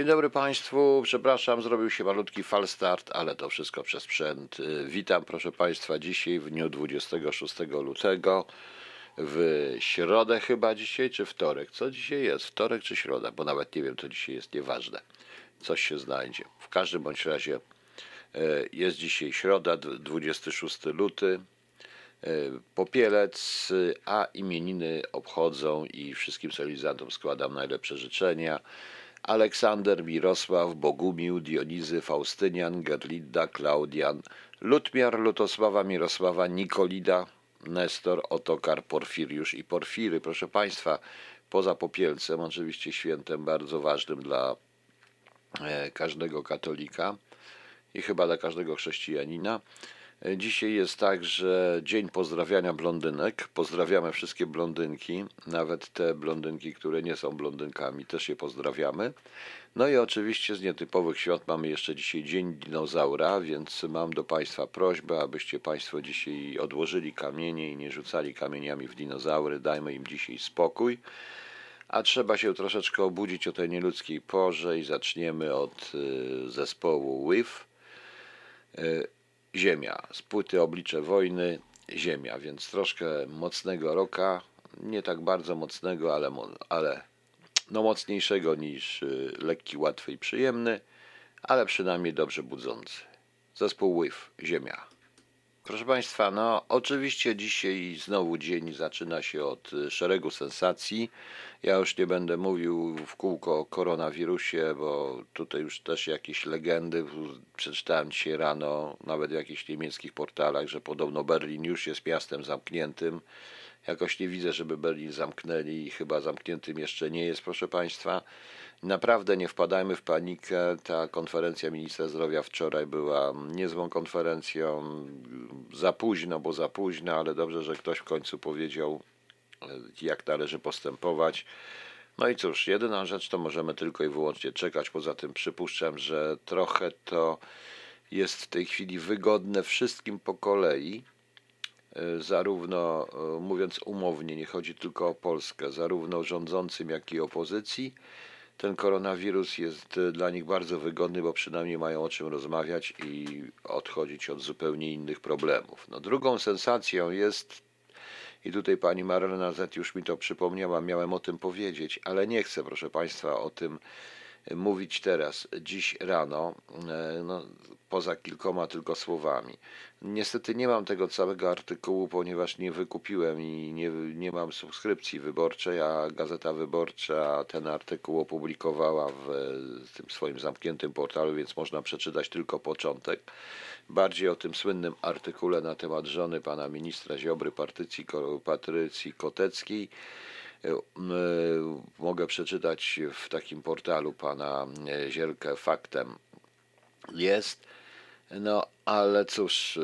Dzień dobry Państwu, przepraszam, zrobił się malutki falstart, ale to wszystko przez sprzęt. Y, Witam proszę Państwa dzisiaj w dniu 26 lutego, w środę chyba dzisiaj, czy wtorek? Co dzisiaj jest? Wtorek czy środa? Bo nawet nie wiem, co dzisiaj jest, nieważne. Coś się znajdzie. W każdym bądź razie y, jest dzisiaj środa, d- 26 luty, y, Popielec, a imieniny obchodzą i wszystkim solenizantom składam najlepsze życzenia. Aleksander, Mirosław, Bogumił, Dionizy, Faustynian, Gerlinda, Klaudian, Lutmiar, Lutosława, Mirosława, Nikolida, Nestor, Otokar, Porfiriusz i Porfiry. Proszę Państwa, poza Popielcem, oczywiście świętem bardzo ważnym dla e, każdego katolika i chyba dla każdego chrześcijanina. Dzisiaj jest tak, że dzień pozdrawiania blondynek. Pozdrawiamy wszystkie blondynki, nawet te blondynki, które nie są blondynkami, też je pozdrawiamy. No i oczywiście z nietypowych świąt mamy jeszcze dzisiaj Dzień Dinozaura, więc mam do Państwa prośbę, abyście Państwo dzisiaj odłożyli kamienie i nie rzucali kamieniami w dinozaury. Dajmy im dzisiaj spokój. A trzeba się troszeczkę obudzić o tej nieludzkiej porze i zaczniemy od y, zespołu WIF. Ziemia, z płyty Oblicze Wojny, Ziemia, więc troszkę mocnego roka, nie tak bardzo mocnego, ale, ale no mocniejszego niż y, lekki, łatwy i przyjemny, ale przynajmniej dobrze budzący. Zespół WIF, Ziemia. Proszę Państwa, no oczywiście dzisiaj znowu dzień zaczyna się od y, szeregu sensacji. Ja już nie będę mówił w kółko o koronawirusie, bo tutaj już też jakieś legendy przeczytałem dzisiaj rano, nawet w jakichś niemieckich portalach, że podobno Berlin już jest miastem zamkniętym. Jakoś nie widzę, żeby Berlin zamknęli i chyba zamkniętym jeszcze nie jest, proszę Państwa. Naprawdę nie wpadajmy w panikę. Ta konferencja ministra zdrowia wczoraj była niezłą konferencją. Za późno, bo za późno, ale dobrze, że ktoś w końcu powiedział, e, jak należy postępować. No i cóż, jedyna rzecz to możemy tylko i wyłącznie czekać. Poza tym przypuszczam, że trochę to jest w tej chwili wygodne wszystkim po kolei. E, Zarówno, e, mówiąc umownie, nie chodzi tylko o Polskę, zarówno rządzącym, jak i opozycji. Ten koronawirus jest e, dla nich bardzo wygodny, bo przynajmniej mają o czym rozmawiać i odchodzić od zupełnie innych problemów. No, drugą sensacją jest i tutaj pani Marlena Z już mi to przypomniała, miałem o tym powiedzieć, ale nie chcę, proszę Państwa, o tym mówić teraz, dziś rano, e, no, poza kilkoma tylko słowami. Niestety nie mam tego całego artykułu, ponieważ nie wykupiłem i nie, nie mam subskrypcji wyborczej, a Gazeta Wyborcza ten artykuł opublikowała w e, tym swoim zamkniętym portalu, więc można przeczytać tylko początek. Bardziej o tym słynnym artykule na temat żony pana ministra Ziobry, Patrycji, Patrycji Koteckiej, mogę przeczytać w takim portalu pana e, Zielkę faktem jest. No, ale cóż, e,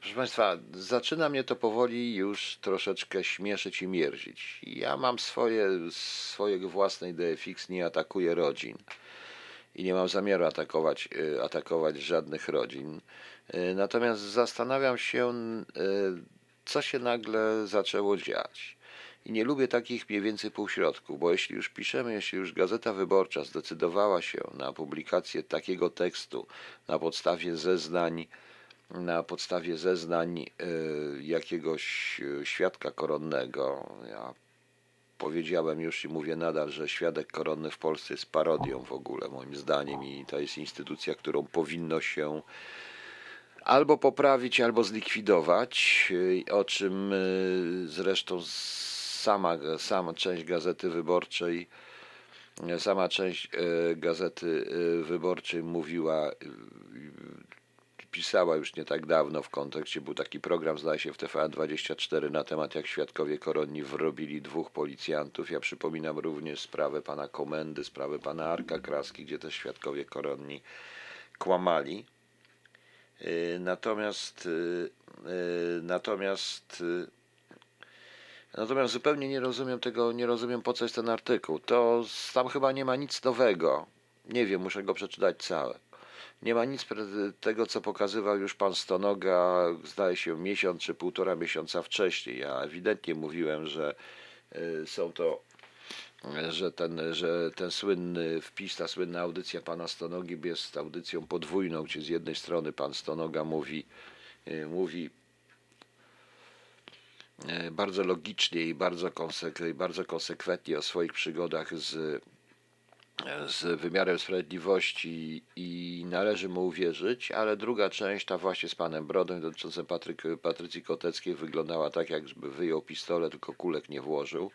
proszę Państwa, zaczyna mnie to powoli już troszeczkę śmieszyć i mierzić. Ja mam swoje, swoje własne idee fix, nie atakuję rodzin i nie mam zamiaru atakować, e, atakować żadnych rodzin. E, Natomiast zastanawiam się, e, co się nagle zaczęło dziać. I nie lubię takich mniej więcej półśrodków, bo jeśli już piszemy, jeśli już Gazeta Wyborcza zdecydowała się na publikację takiego tekstu na podstawie zeznań, na podstawie zeznań y, jakiegoś y, świadka koronnego, ja powiedziałem już i mówię nadal, że świadek koronny w Polsce jest parodią w ogóle, moim zdaniem, i to jest instytucja, którą powinno się albo poprawić, albo zlikwidować, y, o czym zresztą sama, sama część Gazety Wyborczej, sama część y, Gazety y, Wyborczej mówiła y, pisała już nie tak dawno w kontekście, był taki program, zdaje się, w TVN24 na temat, jak świadkowie koronni wrobili dwóch policjantów. Ja przypominam również sprawę pana Komendy, sprawę pana Arka Kraski, gdzie też świadkowie koronni kłamali. Natomiast, natomiast, natomiast zupełnie nie rozumiem tego, nie rozumiem po co jest ten artykuł. To tam chyba nie ma nic nowego. Nie wiem, muszę go przeczytać całe. Nie ma nic tego, co pokazywał już pan Stonoga, zdaje się, miesiąc czy półtora miesiąca wcześniej. Ja ewidentnie mówiłem, że y, są to że ten, że ten słynny wpis, ta słynna audycja pana Stonogi jest audycją podwójną, gdzie z jednej strony pan Stonoga mówi, y, mówi bardzo logicznie i bardzo, konsek- bardzo konsekwentnie o swoich przygodach z, z wymiarem sprawiedliwości i należy mu uwierzyć, ale druga część, ta właśnie z panem Brodą dotycząca Patrycji Koteckiej wyglądała tak, jakby wyjął pistolet, tylko kulek nie włożył.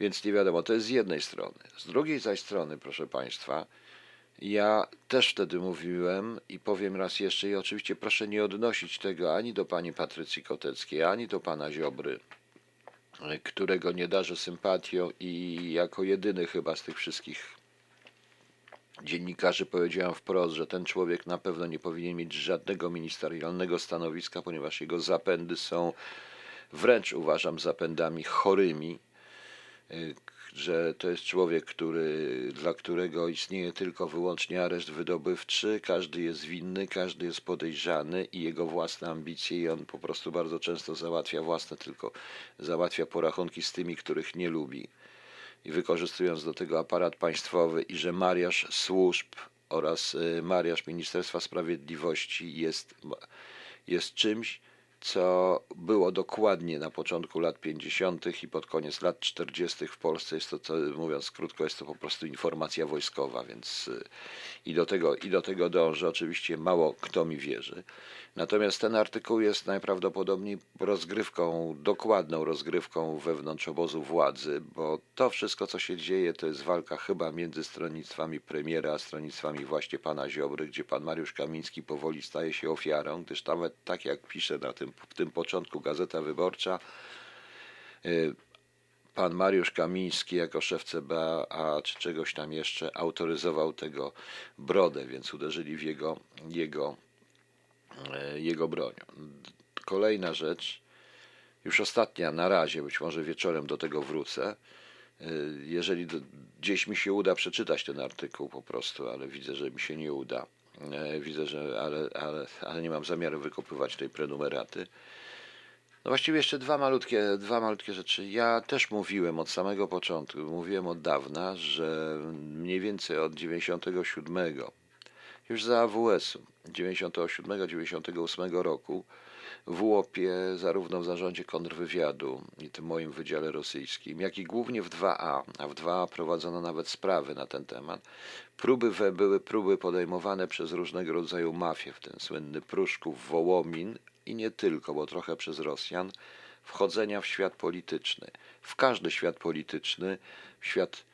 Więc nie wiadomo, to jest z jednej strony. Z drugiej zaś strony, proszę Państwa, ja też wtedy mówiłem i powiem raz jeszcze, i oczywiście proszę nie odnosić tego ani do pani Patrycji Koteckiej, ani do pana Ziobry, którego nie darzę sympatią i jako jedyny chyba z tych wszystkich dziennikarzy powiedziałem wprost, że ten człowiek na pewno nie powinien mieć żadnego ministerialnego stanowiska, ponieważ jego zapędy są wręcz uważam zapędami chorymi że to jest człowiek, który, dla którego istnieje tylko wyłącznie areszt wydobywczy, każdy jest winny, każdy jest podejrzany i jego własne ambicje i on po prostu bardzo często załatwia własne, tylko załatwia porachunki z tymi, których nie lubi. I wykorzystując do tego aparat państwowy i że mariaż służb oraz y, mariaż Ministerstwa Sprawiedliwości jest, jest czymś, co było dokładnie na początku lat 50. i pod koniec lat 40. w Polsce. Jest to, co, mówiąc krótko, jest to po prostu informacja wojskowa, więc y, i do tego, i do tego dążę. Oczywiście mało kto mi wierzy. Natomiast ten artykuł jest najprawdopodobniej rozgrywką, dokładną rozgrywką wewnątrz obozu władzy, bo to wszystko, co się dzieje, to jest walka chyba między stronnictwami premiera, a stronnictwami właśnie pana Ziobry, gdzie pan Mariusz Kamiński powoli staje się ofiarą, gdyż nawet tak jak pisze na tym, w tym początku Gazeta Wyborcza, y, pan Mariusz Kamiński jako szef CBA, czy czegoś tam jeszcze, autoryzował tego brodę, więc uderzyli w jego, jego, e, jego bronią. Kolejna rzecz, już ostatnia na razie, być może wieczorem do tego wrócę. E, Jeżeli gdzieś mi się uda przeczytać ten artykuł po prostu, ale widzę, że mi się nie uda. E, Widzę, że ale, ale, ale nie mam zamiaru wykopywać tej prenumeraty. No właściwie jeszcze dwa malutkie, dwa malutkie rzeczy. Ja też mówiłem od samego początku, mówiłem od dawna, że mniej więcej od 97, już za AWS-u, 97-98 roku w UOP-ie, zarówno w zarządzie kontrwywiadu i tym moim wydziale rosyjskim, jak i głównie w 2A, a w 2A prowadzono nawet sprawy na ten temat, próby we, były próby podejmowane przez różnego rodzaju mafie, w ten słynny Pruszków, Wołomin i nie tylko, bo trochę przez Rosjan, wchodzenia w świat polityczny, w każdy świat polityczny, w świat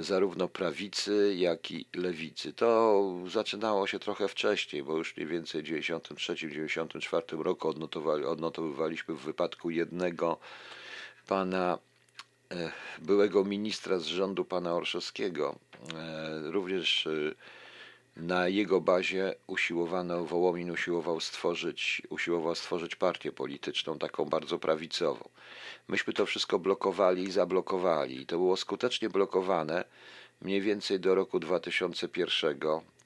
zarówno prawicy, jak i lewicy. To zaczynało się trochę wcześniej, bo już mniej więcej w 1993-1994 roku odnotowywaliśmy w wypadku jednego pana e, byłego ministra z rządu pana Orszowskiego. E, Również e, na jego bazie usiłowano, Wołomin usiłował stworzyć, usiłował stworzyć partię polityczną, taką bardzo prawicową. Myśmy to wszystko blokowali i zablokowali. I to było skutecznie blokowane mniej więcej do roku 2001.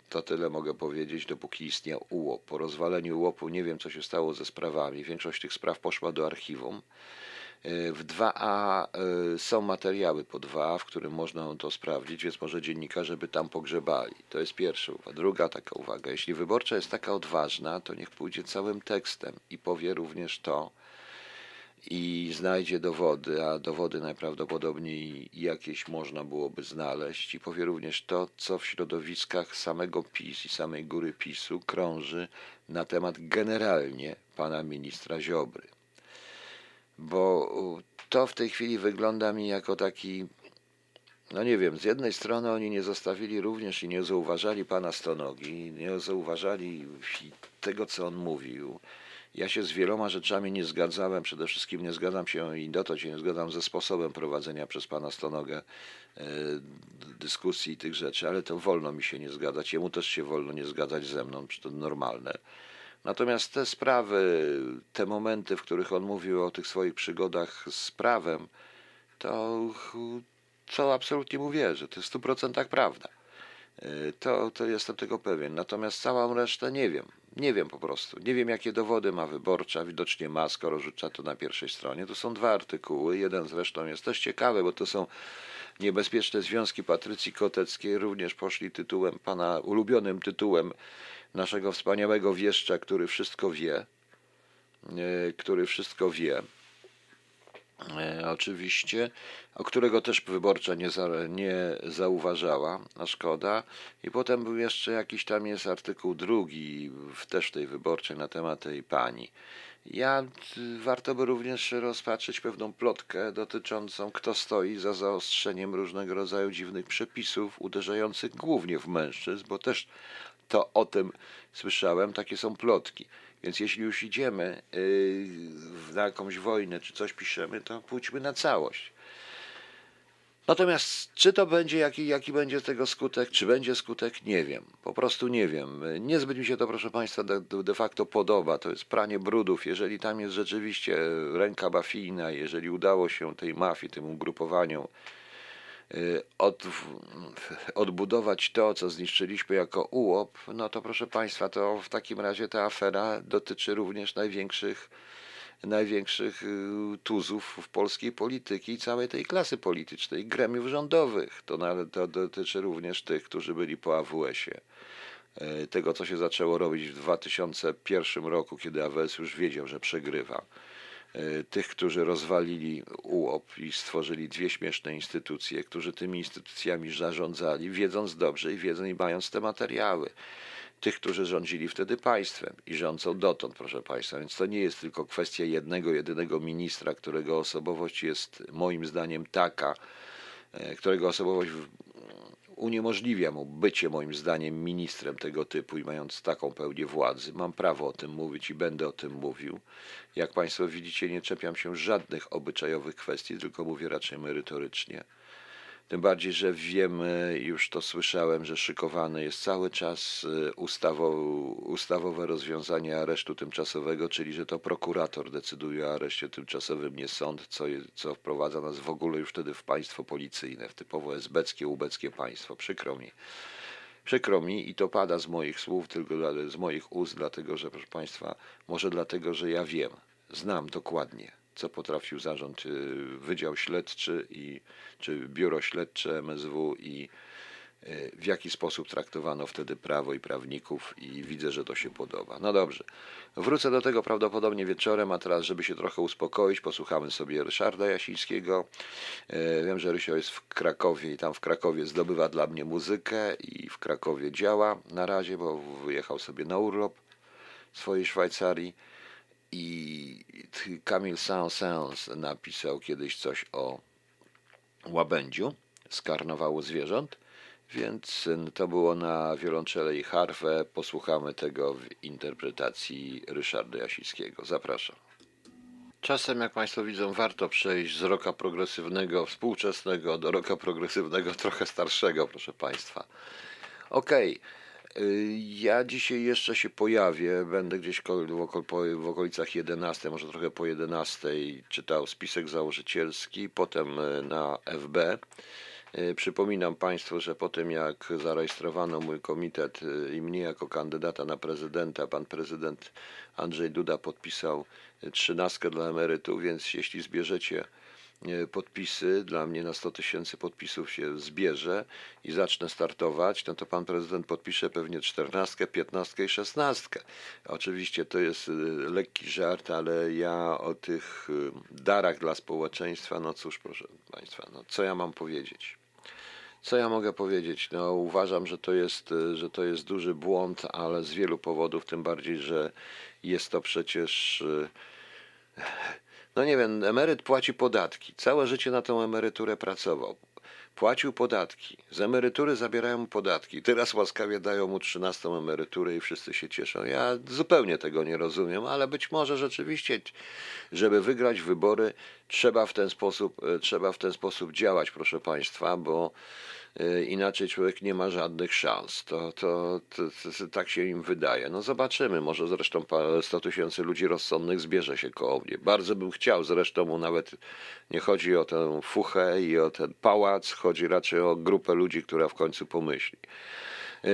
To tyle mogę powiedzieć, dopóki istniał UOP. Po rozwaleniu UOP-u nie wiem, co się stało ze sprawami. Większość tych spraw poszła do archiwum. W 2A y, są materiały po 2A, w którym można to sprawdzić, więc może dziennikarze by tam pogrzebali. To jest pierwsza uwaga. Druga taka uwaga. Jeśli wyborcza jest taka odważna, to niech pójdzie całym tekstem i powie również to i znajdzie dowody, a dowody najprawdopodobniej jakieś można byłoby znaleźć i powie również to, co w środowiskach samego PiS i samej góry PiSu krąży na temat generalnie pana ministra Ziobry bo to w tej chwili wygląda mi jako taki, no nie wiem, z jednej strony oni nie zostawili również i nie zauważali pana Stonogi, nie zauważali tego, co on mówił. Ja się z wieloma rzeczami nie zgadzałem, przede wszystkim nie zgadzam się i dotąd się nie zgadzam ze sposobem prowadzenia przez pana Stonogę e, dyskusji i tych rzeczy, ale to wolno mi się nie zgadzać, jemu też się wolno nie zgadzać ze mną, czy to normalne. Natomiast te sprawy, te momenty, w których on mówił o tych swoich przygodach z prawem, to co absolutnie mu wierzę, to jest w stu procentach prawda. E, to, to jestem tego pewien. Natomiast całą resztę nie wiem. Nie wiem po prostu. Nie wiem, jakie dowody ma wyborcza. Widocznie ma, skoro rzuca to na pierwszej stronie. To są dwa artykuły. Jeden zresztą jest też ciekawy, bo to są niebezpieczne związki Patrycji Koteckiej. Również poszli tytułem, pana ulubionym tytułem naszego wspaniałego wieszcza, który wszystko wie. E, który wszystko wie. E, oczywiście, o którego też wyborcza nie, za, nie zauważała, a szkoda. I potem był jeszcze jakiś tam jest artykuł drugi, w, też tej wyborczej na temat tej pani. Ja warto by również rozpatrzeć pewną plotkę dotyczącą, kto stoi za zaostrzeniem różnego rodzaju dziwnych przepisów uderzających głównie w mężczyzn, bo też to o tym słyszałem, takie są plotki. Więc jeśli już idziemy yy, na jakąś wojnę, czy coś piszemy, to pójdźmy na całość. Natomiast czy to będzie, jaki, jaki będzie tego skutek, czy będzie skutek, nie wiem. Po prostu nie wiem. Niezbyt mi się to, proszę Państwa, de, facto podoba. To jest pranie brudów. Jeżeli tam jest rzeczywiście ręka mafijna, jeżeli udało się tej mafii, tym ugrupowaniom Y, od, odbudować to, co zniszczyliśmy jako ułop, no to proszę Państwa, to w takim razie ta afera dotyczy również największych, największych y, tuzów w polskiej polityki i całej tej klasy politycznej, gremiów rządowych. To, to dotyczy również tych, którzy byli po AWS-ie y, tego, co się zaczęło robić w 2001 roku, kiedy AWS już wiedział, że przegrywa. E, tych, którzy rozwalili UOP i stworzyli dwie śmieszne instytucje, którzy tymi instytucjami zarządzali, wiedząc dobrze i wiedząc i mając te materiały. Tych, którzy rządzili wtedy państwem i rządzą dotąd, proszę Państwa. Więc to nie jest tylko kwestia jednego, jedynego ministra, którego osobowość jest moim zdaniem taka, e, którego osobowość uniemożliwia mu bycie moim zdaniem ministrem tego typu i mając taką pełnię władzy. Mam prawo o tym mówić i będę o tym mówił. Jak Państwo widzicie, nie czepiam się żadnych obyczajowych kwestii, tylko mówię raczej merytorycznie. Tym bardziej, że wiemy, już to słyszałem, że szykowane jest cały czas y, ustawowe rozwiązanie aresztu tymczasowego, czyli że to prokurator decyduje o areszcie tymczasowym, nie sąd, co, co wprowadza nas w ogóle już wtedy w państwo policyjne, w typowo esbeckie, ubeckie państwo. Przykro mi. Przykro mi i to pada z moich słów, tylko z moich ust, dlatego że, proszę Państwa, może dlatego, że ja wiem, znam dokładnie co potrafił zarząd, Wydział Śledczy i, czy Biuro Śledcze MSW i y, w jaki sposób traktowano wtedy prawo i prawników i widzę, że to się podoba. No dobrze, wrócę do tego prawdopodobnie wieczorem, a teraz, żeby się trochę uspokoić, posłuchamy sobie Ryszarda Jasińskiego. Y, wiem, że Rysio jest w Krakowie i tam w Krakowie zdobywa dla mnie muzykę i w Krakowie działa na razie, bo wyjechał sobie na urlop w swojej Szwajcarii. I Kamil Saint-Saëns napisał kiedyś coś o łabędziu z karnawału zwierząt, więc to było na wiolonczele i harfę. Posłuchamy tego w interpretacji Ryszarda Jasińskiego. Zapraszam. Czasem, jak Państwo widzą, warto przejść z roka progresywnego, współczesnego do roka progresywnego, trochę starszego, proszę Państwa. Okej. Okay. Y, ja dzisiaj jeszcze się pojawię, będę gdzieś w okolicach 11, może trochę po 11 czytał spisek założycielski, potem y, na FB. Y, przypominam Państwu, że po tym jak zarejestrowano mój komitet i mnie jako kandydata na prezydenta, pan prezydent Andrzej Duda podpisał trzynastkę dla emerytów, więc jeśli zbierzecie podpisy, dla mnie na 100 tysięcy podpisów się zbierze i zacznę startować, no to pan prezydent podpisze pewnie 14, 15 i 16. Oczywiście to jest e, lekki żart, ale ja o tych e, darach dla społeczeństwa, no cóż, proszę państwa, no co ja mam powiedzieć? Co ja mogę powiedzieć? No, uważam, że to, jest, że to jest duży błąd, ale z wielu powodów, tym bardziej, że jest to przecież no nie wiem, emeryt płaci podatki, całe życie na tą emeryturę pracował. płacił podatki, z emerytury zabierają mu podatki, teraz łaskawie dają mu 13 emeryturę i wszyscy się cieszą. Ja zupełnie tego nie rozumiem, ale być może rzeczywiście, żeby wygrać wybory, trzeba w ten sposób, e, trzeba w ten sposób działać, proszę Państwa, bo inaczej człowiek nie ma żadnych szans. To, to, to, to tak się im wydaje. No zobaczymy, może zresztą pa- 100 tysięcy ludzi rozsądnych zbierze się koło mnie. Bardzo bym chciał, zresztą mu nawet nie chodzi o tę fuchę i o ten pałac, chodzi raczej o grupę ludzi, która w końcu pomyśli. E,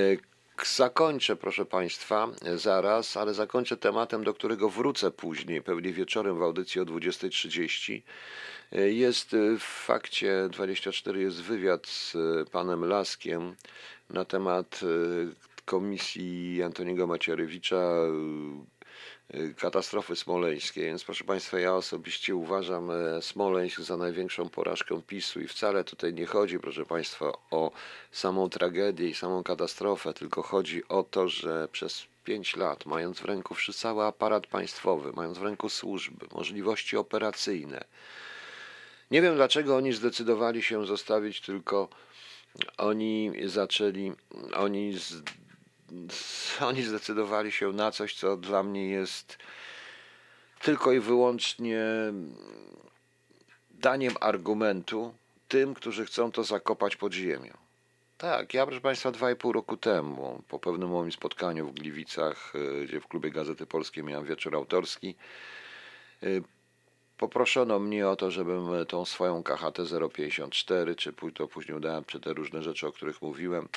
Zakończę, proszę Państwa, e, zaraz, ale zakończę tematem, do którego wrócę później, pewnie wieczorem w audycji o 20.30. Jest e, w fakcie 24 jest wywiad z e, panem Laskiem na temat e, komisji Antoniego Macierewicza katastrofy smoleńskiej. Więc proszę Państwa, ja osobiście uważam Smoleńsk za największą porażkę PiSu i wcale tutaj nie chodzi, proszę Państwa, o samą tragedię i samą katastrofę, tylko chodzi o to, że przez pięć lat, mając w ręku cały aparat państwowy, mając w ręku służby, możliwości operacyjne, nie wiem dlaczego oni zdecydowali się zostawić tylko oni zaczęli, oni, z, oni zdecydowali się na coś, co dla mnie jest tylko i wyłącznie daniem argumentu tym, którzy chcą to zakopać pod ziemią. Tak, ja proszę Państwa dwa i pół roku temu, po pewnym moim spotkaniu w Gliwicach, y, gdzie w klubie Gazety Polskiej miałem wieczór autorski, y, Poproszono mnie o to, żebym tą swoją KHT 054, czy to później udałem, czy te różne rzeczy, o których mówiłem,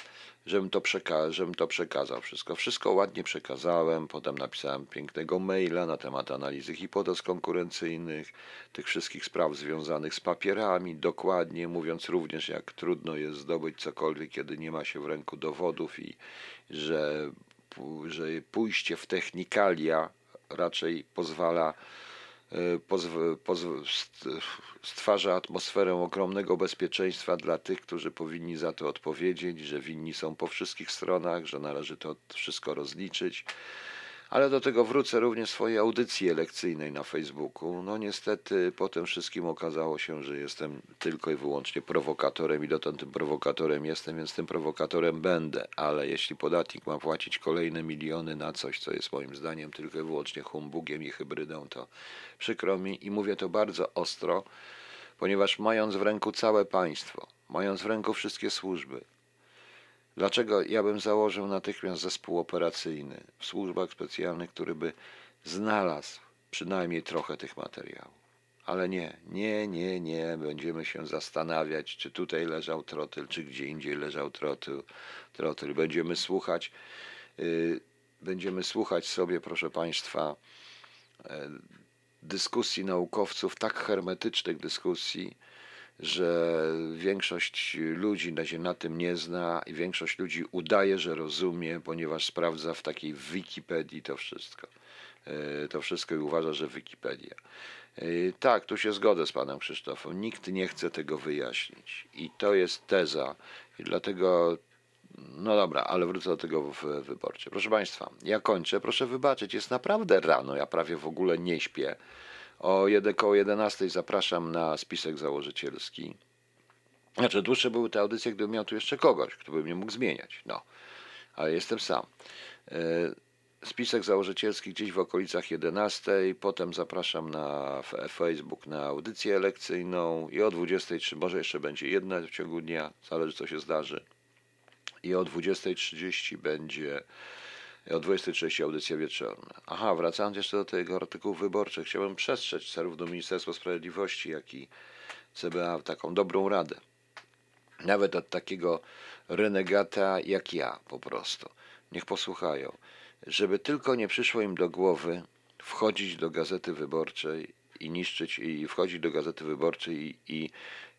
żebym to, przeka- żebym to przekazał wszystko. Wszystko ładnie przekazałem, potem napisałem pięknego maila na temat analizy hipotez konkurencyjnych, tych wszystkich spraw związanych z papierami, dokładnie mówiąc również, jak trudno jest zdobyć cokolwiek, kiedy nie ma się w ręku dowodów i że, że pójście w technikalia raczej pozwala stwarza atmosferę ogromnego bezpieczeństwa dla tych, którzy powinni za to odpowiedzieć, że winni są po wszystkich stronach, że należy to wszystko rozliczyć. Ale do tego wrócę również w swojej audycji elekcyjnej na Facebooku. No niestety po tym wszystkim okazało się, że jestem tylko i wyłącznie prowokatorem i dotąd tym prowokatorem jestem, więc tym prowokatorem będę. Ale jeśli podatnik ma płacić kolejne miliony na coś, co jest moim zdaniem tylko i wyłącznie humbugiem i hybrydą, to przykro mi i mówię to bardzo ostro, ponieważ mając w ręku całe państwo, mając w ręku wszystkie służby, Dlaczego ja bym założył natychmiast zespół operacyjny w służbach specjalnych, który by znalazł przynajmniej trochę tych materiałów? Ale nie, nie, nie, nie. Będziemy się zastanawiać, czy tutaj leżał trotyl, czy gdzie indziej leżał trotyl. trotyl. Będziemy słuchać, yy, będziemy słuchać sobie, proszę Państwa, e, dyskusji naukowców, tak hermetycznych dyskusji, że większość ludzi na się na tym nie zna i większość ludzi udaje, że rozumie, ponieważ sprawdza w takiej Wikipedii to wszystko. E, To wszystko i uważa, że Wikipedia. E, Tak, tu się zgodzę z panem Krzysztofem. Nikt nie chce tego wyjaśnić. I to jest teza. I dlatego no dobra, ale wrócę do tego w wyborcze. Proszę Państwa, ja kończę. Proszę wybaczyć, jest naprawdę rano. Ja prawie w ogóle nie śpię. O koło 11 zapraszam na spisek założycielski. Znaczy, dłuższe były te audycje, gdybym miał tu jeszcze kogoś, kto by mnie mógł zmieniać. No, ale jestem sam. E, Spisek założycielski gdzieś w okolicach 11. Potem zapraszam na Facebook na audycję elekcyjną i o 23, może jeszcze będzie jedna w ciągu dnia, zależy co się zdarzy. I o 20.30 będzie o 20.30 audycja wieczorna. Aha, wracając jeszcze do tego artykułu wyborczych, chciałbym przestrzec zarówno Ministerstwo Sprawiedliwości, jak i CBA taką dobrą radę. Nawet od takiego renegata jak ja po prostu. Niech posłuchają. Żeby tylko nie przyszło im do głowy wchodzić do Gazety Wyborczej i niszczyć, i wchodzić do Gazety Wyborczej i, i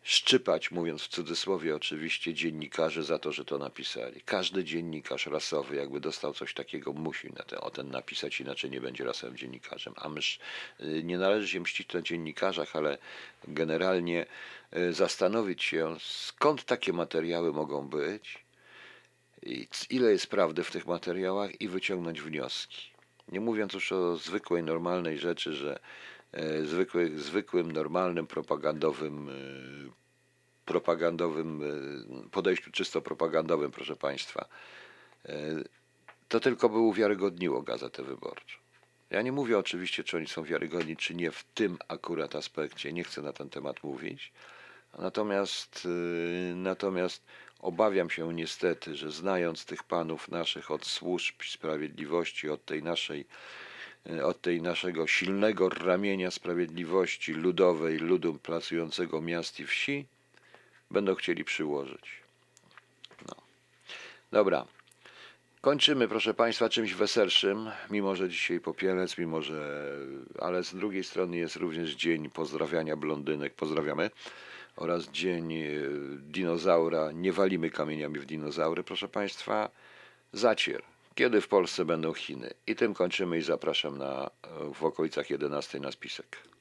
szczypać, mówiąc w cudzysłowie oczywiście, dziennikarzy za to, że to napisali. Każdy dziennikarz rasowy, jakby dostał coś takiego, musi na ten, o ten napisać, inaczej nie będzie rasowym dziennikarzem. A myż, nie należy się mścić na dziennikarzach, ale generalnie y, zastanowić się, skąd takie materiały mogą być, ile jest prawdy w tych materiałach i wyciągnąć wnioski. Nie mówiąc już o zwykłej, normalnej rzeczy, że e, zwykłych, zwykłym, normalnym, propagandowym e, propagandowym y, podejściu czysto propagandowym, proszę Państwa, to tylko by uwiarygodniło Gazetę Wyborczą. Ja nie mówię oczywiście, czy oni są wiarygodni, czy nie w tym akurat aspekcie, nie chcę na ten temat mówić. Natomiast, natomiast obawiam się niestety, że znając tych panów naszych od służb sprawiedliwości, od tej naszej, od tej naszego silnego ramienia sprawiedliwości ludowej, ludu pracującego miast i wsi, będą chcieli przyłożyć. No. Dobra. Kończymy, proszę Państwa, czymś weselszym, mimo że dzisiaj popielec, mimo że. Ale z drugiej strony jest również dzień pozdrawiania blondynek, pozdrawiamy, oraz dzień e, dinozaura. Nie walimy kamieniami w dinozaury, proszę Państwa. Zacier. Kiedy w Polsce będą Chiny? I tym kończymy i zapraszam na, w okolicach 11 na spisek.